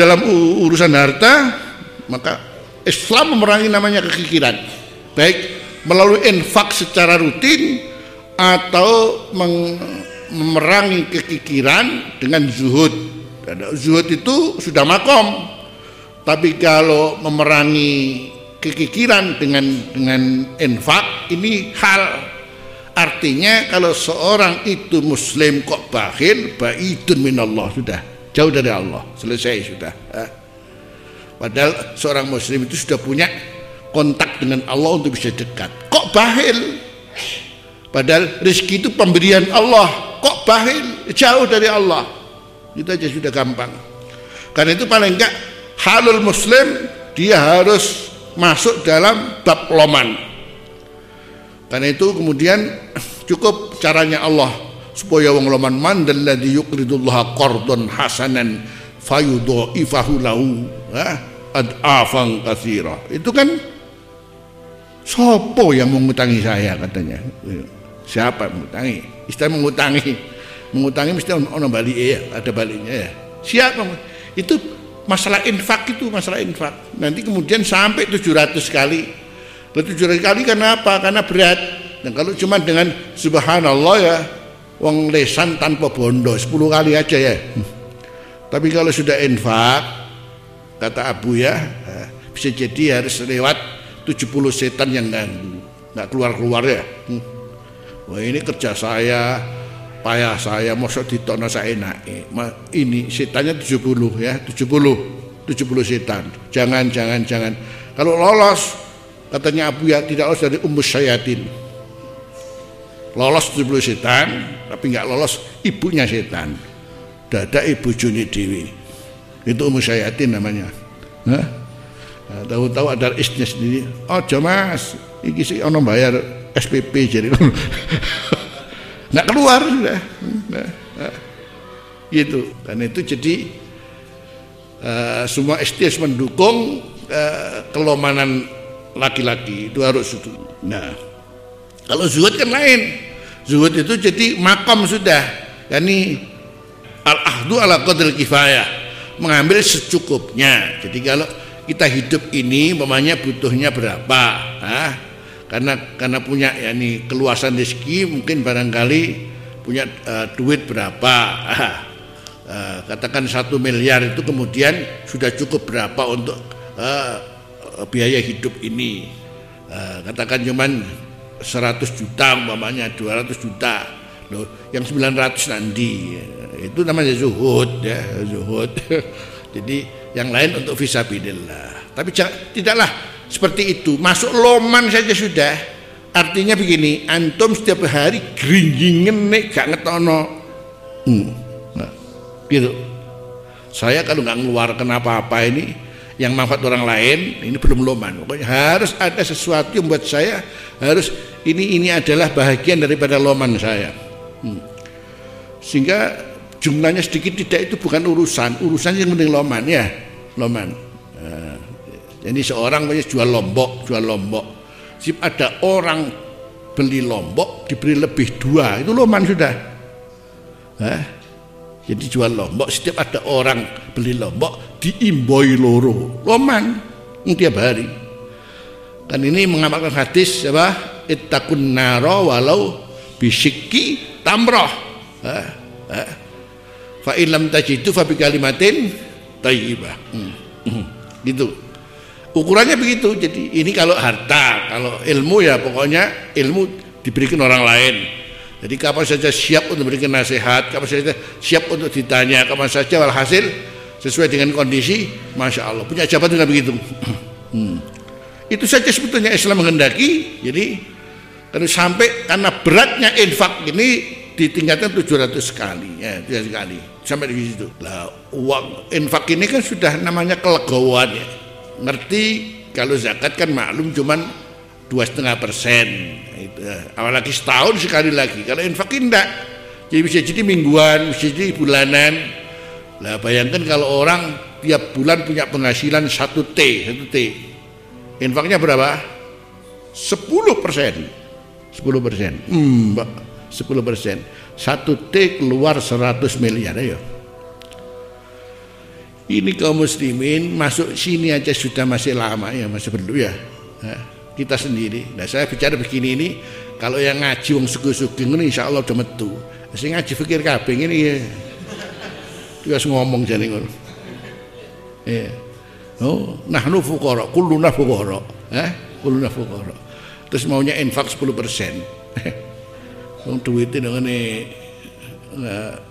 dalam urusan harta maka Islam memerangi namanya kekikiran. Baik melalui infak secara rutin atau memerangi kekikiran dengan zuhud. Zuhud itu sudah makom. Tapi kalau memerangi kekikiran dengan dengan infak ini hal. Artinya kalau seorang itu muslim kok bakhil baidun minallah sudah jauh dari Allah. Selesai sudah padahal seorang muslim itu sudah punya kontak dengan Allah untuk bisa dekat. Kok bahil? Padahal rezeki itu pemberian Allah. Kok bahil? Jauh dari Allah. Itu aja sudah gampang. Karena itu paling enggak halul muslim dia harus masuk dalam bab loman. Karena itu kemudian cukup caranya Allah supaya wong loman mandal ladzi yuqridullaha qardon hasanan fayudha'ifahu lahu ad'afan katsira itu kan sopo yang mengutangi saya katanya. Siapa yang mengutangi? Istilah mengutangi. Mengutangi mesti ono balik ya ada baliknya ya. Siapa itu masalah infak itu masalah infak. Nanti kemudian sampai 700 kali. 700 kali karena apa? Karena berat. Dan kalau cuma dengan subhanallah ya Wong lesan tanpa bondo 10 kali aja ya. Tapi kalau sudah infak kata Abu ya eh, bisa jadi harus lewat 70 setan yang nggak keluar-keluar ya. Wah ini kerja saya payah saya mosok ditokno saya enak ini setannya 70 ya 70 70 setan jangan jangan jangan kalau lolos katanya Abu ya tidak lolos dari umus syayatin lolos 70 setan tapi nggak lolos ibunya setan. Dada ibu Juni Dewi. Itu umur syayatin namanya. Nah, tahu-tahu ada istnya sendiri. Oh mas. Ini sih ono bayar SPP jadi nggak keluar sudah. Nah, nah, gitu. Dan itu jadi uh, semua STS mendukung uh, kelomanan laki-laki. Itu harus itu nah kalau zuhud kan lain. Zuhud itu jadi makam sudah. Yani al-ahdu ala qadr kifayah. Mengambil secukupnya. Jadi kalau kita hidup ini mamanya butuhnya berapa? Nah, karena karena punya yakni keluasan rezeki mungkin barangkali punya uh, duit berapa uh, katakan satu miliar itu kemudian sudah cukup berapa untuk uh, biaya hidup ini uh, katakan cuman 100 juta umpamanya 200 juta. Loh yang 900 nanti. Itu namanya zuhud ya zuhud. Jadi yang lain untuk visabilillah. Tapi tidaklah seperti itu. Masuk loman saja sudah. Artinya begini antum setiap hari geringgingen nek gak ngetono. Hmm. nah, gitu. Saya kalau nggak ngeluarkan apa-apa ini yang manfaat orang lain ini belum loman pokoknya harus ada sesuatu yang buat saya harus ini ini adalah bahagian daripada loman saya. Hmm. sehingga jumlahnya sedikit tidak itu bukan urusan. Urusan yang penting loman ya. Loman nah, jadi seorang punya jual lombok jual lombok. Sip ada orang beli lombok diberi lebih dua itu loman sudah. Hah? Jadi jual lombok setiap ada orang beli lombok diimboi loro. Loman tiap hari. Dan ini mengamalkan hadis apa? Ittaqun naro walau bisikki tamroh. Fa ilam tajidu fa kalimatin thayyibah. Hmm. Hmm. Gitu. Ukurannya begitu. Jadi ini kalau harta, kalau ilmu ya pokoknya ilmu diberikan orang lain jadi kapan saja siap untuk memberikan nasihat, kapan saja siap untuk ditanya, kapan saja walhasil sesuai dengan kondisi, masya Allah punya jabatan dengan begitu. Hmm. Itu saja sebetulnya Islam menghendaki. Jadi karena sampai karena beratnya infak ini ditingkatkan 700 kali, ya 700 kali sampai di situ. Lah uang infak ini kan sudah namanya kelegowan ya. Ngerti kalau zakat kan maklum cuman dua setengah persen. Itu apalagi setahun sekali lagi. Kalau infak tidak jadi bisa jadi mingguan bisa jadi bulanan. Lah bayangkan kalau orang tiap bulan punya penghasilan satu T satu T. Infaknya berapa? 10 persen. 10 persen. Hmm, 10 persen. Satu T keluar 100 miliar ayo. Ini kaum muslimin masuk sini aja sudah masih lama ya masih perlu ya kita sendiri. Nah saya bicara begini ini kalau yang ngaji wong suku-suku ini insya Allah udah metu. Saya ngaji fikir kabeh ini ya dia ngomong jadi ngono. Ya oh nahnu fuqara kulluna fuqara. Eh kulluna fuqara. Terus maunya infak 10 persen. Wong duitnya dengan ini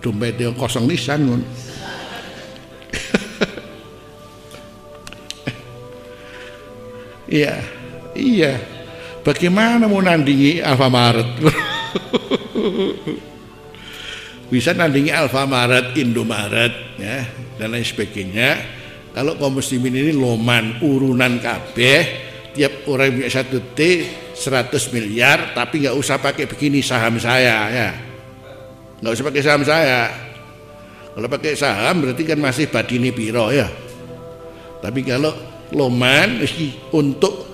dompet yang kosong nisan ngono. Iya, iya. Bagaimana mau nandingi Alfamaret? Bisa nandingi Alfamaret, Indomaret, ya, dan lain sebagainya. Kalau kaum muslimin ini loman, urunan kabeh, tiap orang punya satu T 100 miliar, tapi nggak usah pakai begini saham saya, ya. Nggak usah pakai saham saya. Kalau pakai saham berarti kan masih badini piro ya. Tapi kalau loman untuk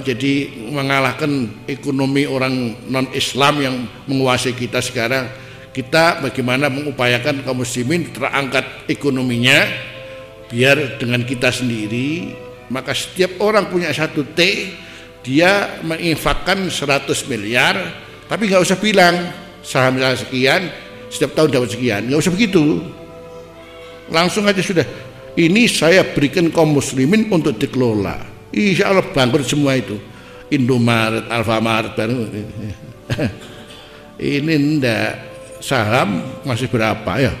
jadi mengalahkan ekonomi orang non Islam yang menguasai kita sekarang. Kita bagaimana mengupayakan kaum muslimin terangkat ekonominya biar dengan kita sendiri. Maka setiap orang punya satu T dia menginfakkan 100 miliar tapi nggak usah bilang saham sekian setiap tahun dapat sekian. Nggak usah begitu. Langsung aja sudah. Ini saya berikan kaum muslimin untuk dikelola insya Allah bangkrut semua itu. Indomaret, Alfamaret baru. Ini ndak saham masih berapa ya?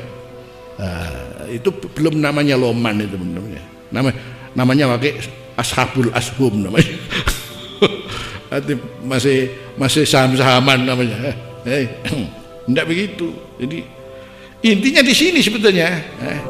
Nah, itu belum namanya loman itu namanya. Nama namanya pakai ashabul ashum namanya. Masih masih saham-sahaman namanya. Eh, enggak begitu. Jadi intinya di sini sebetulnya. Eh,